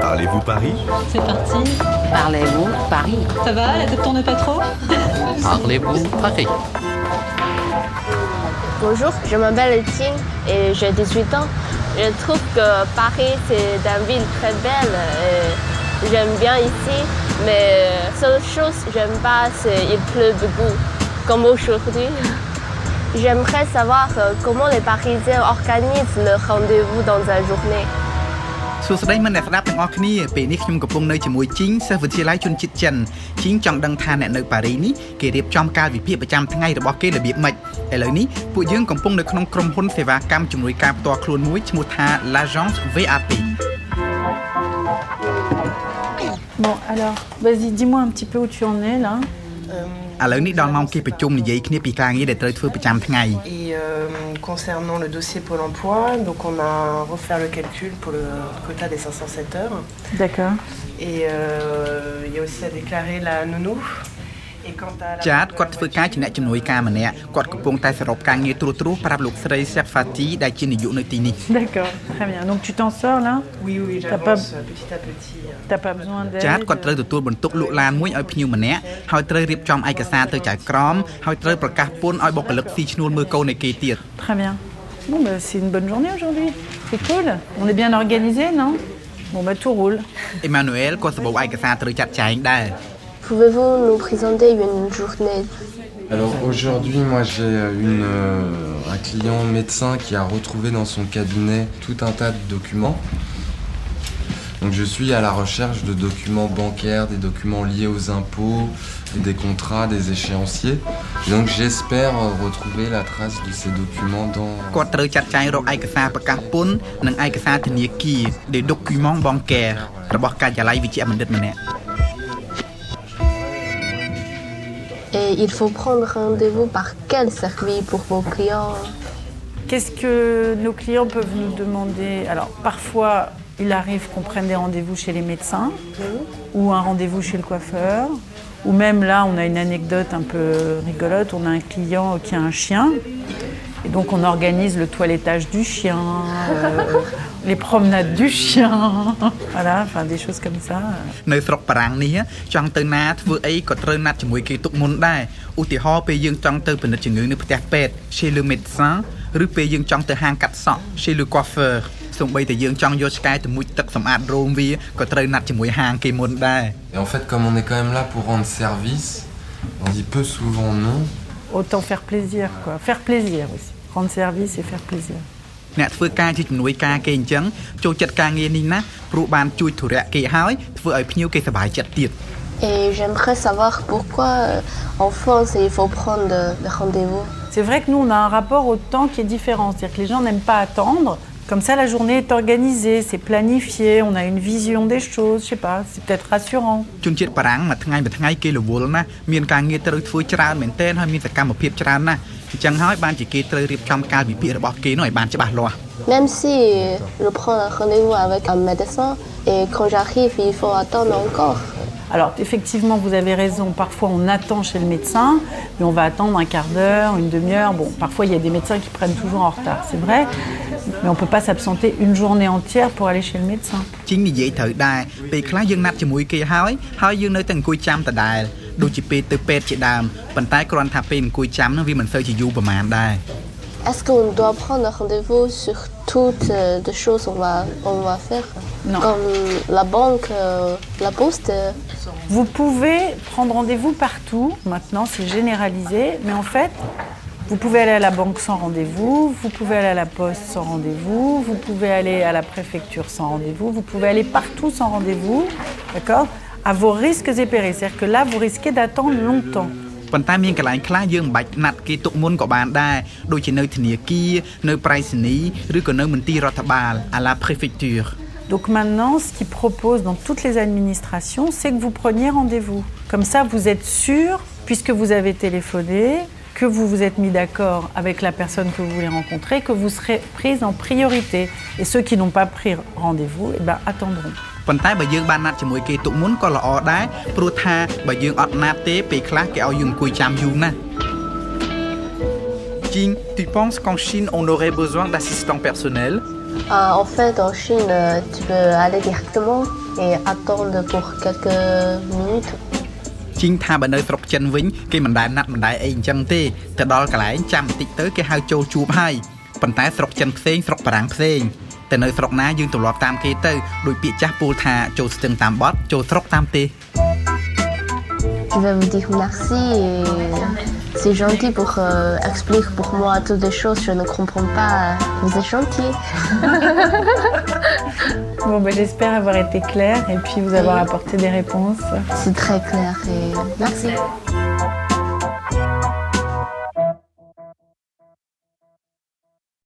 Parlez-vous Paris? C'est parti. Parlez-vous Paris? Ça va, la tête tourne pas trop? Parlez-vous Paris? Bonjour, je m'appelle Etienne et j'ai 18 ans. Je trouve que Paris, c'est une ville très belle. et J'aime bien ici, mais seule chose que j'aime pas, c'est qu'il pleut beaucoup, comme aujourd'hui. J'aimerais savoir euh, comment les Parisiens organisent le rendez-vous dans la journée. សួស្តីមិត្តអ្នកស្ដាប់ទាំងអស់គ្នាពេលនេះខ្ញុំកំពុងនៅជាមួយជីងសិស្សវិទ្យាល័យជនជាតិចិនជីងចង់ដឹងថាអ្នកនៅប៉ារីនេះគេរៀបចំកាលវិភាគប្រចាំថ្ងៃរបស់គេរបៀបម៉េចឥឡូវនេះពួកយើងកំពុងនៅក្នុងក្រុមហ៊ុនសេវាកម្មជំនួយការផ្ទាល់ខ្លួនមួយឈ្មោះថា l'agence VAP Bon, alors, vas-y, dis-moi un petit peu où tu en es là. ឥឡូវនេះដល់ម៉ោងគេប្រជុំនិយាយគ្នាពីការងារដែលត្រូវធ្វើប្រចាំថ្ងៃ Et euh, concernant le dossier Pôle emploi, donc on a refait le calcul pour le quota des 507 heures. D'accord. Et euh, il y a aussi à déclarer la nounou. ចាតគាត់ធ្វើការជាអ្នកជំនួយការម្នាក់គាត់កំពុងតែសរុបការងារត្រួសត្រាសប្រាប់លោកស្រី Sefati ដែលជានាយកនៅទីនេះ D'accord, très bien. Donc tu t'en sors là Oui, oui, T'as pas- j'avance petit à petit. T'as pas besoin d'aide ចាតគាត់ត្រូវទទួលបន្ទុកលក់ឡានមួយឲ្យភ្ញៀវម្នាក់ហើយត្រូវរៀបចំឯកសារទៅចៅក្រមហើយត្រូវប្រកាសពន្ធឲ្យបុគ្គលិកស៊ីឈ្នួលមើលកូននៃគេទៀត Très bien. Bon, bah, c'est une bonne journée aujourd'hui. C'est cool. On est bien organisé, non Bon, bah tout roule. Emmanuel ក៏សម្បូរឯកសារត្រូវចាត់ចែងដែរ Pouvez-vous nous présenter une journée Alors aujourd'hui, moi j'ai une, euh, un client médecin qui a retrouvé dans son cabinet tout un tas de documents. Donc je suis à la recherche de documents bancaires, des documents liés aux impôts, et des contrats, des échéanciers. Et donc j'espère euh, retrouver la trace de ces documents dans... គាត់ត្រូវចាត់ចែងរកឯកសារប្រកាសពន្ធនិងឯកសារធនាគារ des documents bancaires របស់ការិយាល័យវិជ្ជបណ្ឌិតម្នាក់ Et il faut prendre rendez-vous par quel service pour vos clients Qu'est-ce que nos clients peuvent nous demander? Alors, parfois, il arrive qu'on prenne des rendez-vous chez les médecins ou un rendez-vous chez le coiffeur. Ou même là, on a une anecdote un peu rigolote. On a un client qui a un chien. Et donc, on organise le toilettage du chien, euh, les promenades du chien. Voilà, enfin, des choses comme ça. នៅស្រុកបារាំងនេះចង់ទៅណាធ្វើអីក៏ត្រូវណាត់ជាមួយគេទុកមុនដែរឧទាហរណ៍ពេលយើងចង់ទៅពិនិត្យជំងឺនៅផ្ទះពេទ្យ chez le médecin ឬពេលយើងចង់ទៅហាងកាត់សក់ chez le coiffeur សូម្បីតែយើងចង់យកឆ្កែទៅមុជទឹកសម្អាតរោមវាក៏ត្រូវណាត់ជាមួយហាងគេមុនដែរ Et en fait, comme on est quand même là pour rendre service, on dit peu souvent non. Autant faire plaisir, quoi. Faire plaisir aussi. Rendre service et faire plaisir. អ្នកធ្វើការជាជំនួយការគេអញ្ចឹងចូលចិត្តការងារនេះណាព្រោះបានជួយធុរៈគេហើយធ្វើឲ្យភ្ញៀវគេសប្បាយចិត្តទៀត Et j'aimerais savoir pourquoi euh, en France il faut prendre euh, le rendez-vous. C'est vrai que nous, on a un rapport au temps qui est différent. C'est-à-dire que les gens n'aiment pas attendre. Comme ça, la journée est organisée, c'est planifié, on a une vision des choses, je sais pas, c'est peut-être rassurant. ជនជាតិបារាំងមួយថ្ងៃមួយថ្ងៃគេរវល់ណាស់មានការងារត្រូវធ្វើច្រើនមែនទែនហើយមានសកម្មភាពច្រើនណាស់អញ្ ចឹងហើយបានជាគេត្រូវរៀបចំកាលវិភាគរបស់គេនោះឲ្យបានច្បាស់លាស់ Même si euh, je prends un rendez-vous avec un médecin et quand j'arrive il faut attendre encore. Alors, effectivement, vous avez raison, parfois on attend chez le médecin, mais on va attendre un quart d'heure, une demi-heure. Bon, parfois il y a des médecins qui prennent toujours en retard, c'est vrai, mais on peut pas s'absenter une journée entière pour aller chez le médecin. ជីងនិយាយត្រូវដែរពេលខ្លះយើងណាត់ជាមួយគេហើយហើយយើងនៅតែអង្គុយចាំដដែល ដូចជាពេលទៅពេទ្យជាដើមប៉ុន្តែគ្រាន់ថាពេលអង្គុយចាំហ្នឹងវាមិនសូវជាយូរប្រហែលដែរ Est-ce qu'on doit prendre un rendez-vous sur toutes euh, les choses qu'on va, on va faire Non. Comme la banque, euh, la poste euh, Vous pouvez prendre rendez-vous partout, maintenant c'est généralisé, mais en fait, vous pouvez aller à la banque sans rendez-vous, vous pouvez aller à la poste sans rendez-vous, vous pouvez aller à la préfecture sans rendez-vous, vous pouvez aller partout sans rendez-vous, d'accord À vos risques et périls. C'est-à-dire que là, vous risquez d'attendre longtemps. ប៉ុន្តែមានកន្លែងខ្លះយើងមិនបាច់ណាត់គេទុកមុនក៏បានដែរដូចជានៅធនាគារនៅប្រៃសណីយ៍ឬក៏នៅមន្ទីររដ្ឋបាល à la préfecture Donc maintenant, ce qu'ils proposent dans toutes les administrations, c'est que vous preniez rendez-vous. Comme ça, vous êtes sûr, puisque vous avez téléphoné, que vous vous êtes mis d'accord avec la personne que vous voulez rencontrer, que vous serez prise en priorité. Et ceux qui n'ont pas pris rendez-vous, eh ben, attendront. ប៉ុន្តែបើយើងបានណាត់ជាមួយគេទុកមុនក៏ល្អដែរព្រោះថាបើយើងអត់ណាត់ទេពេលខ្លះគេឲ្យយើងអង្គុយចាំយូរណាស់ Jing, tu penses qu'en Chine on aurait besoin d'assistants personnels Ah, en fait, en Chine, euh, tu peux aller directement et attendre pour quelques minutes. ជីងថាបើនៅស្រុកចិនវិញគេមិនដែលណាត់មិនដែលអីអញ្ចឹងទេទៅដល់កន្លែងចាំបន្តិចទៅគេហៅចូលជួបហើយប៉ុន្តែស្រុកចិនផ្សេងស្រុកបារាំងផ្សេង តែនៅស្រុកណាយើងទម្លាប់តាមគេទៅដោយពាក្យចាស់ពោលថាចូលស្ទឹងតាមបត់ចូលស្រុកតាមទេស Je vais vous dire merci et c'est gentil pour euh, expliquer pour moi toutes les choses. Je ne comprends pas. Vous êtes gentil. Bon, ben, j'espère avoir été claire et puis vous avoir apporté des réponses. C'est très clair et merci.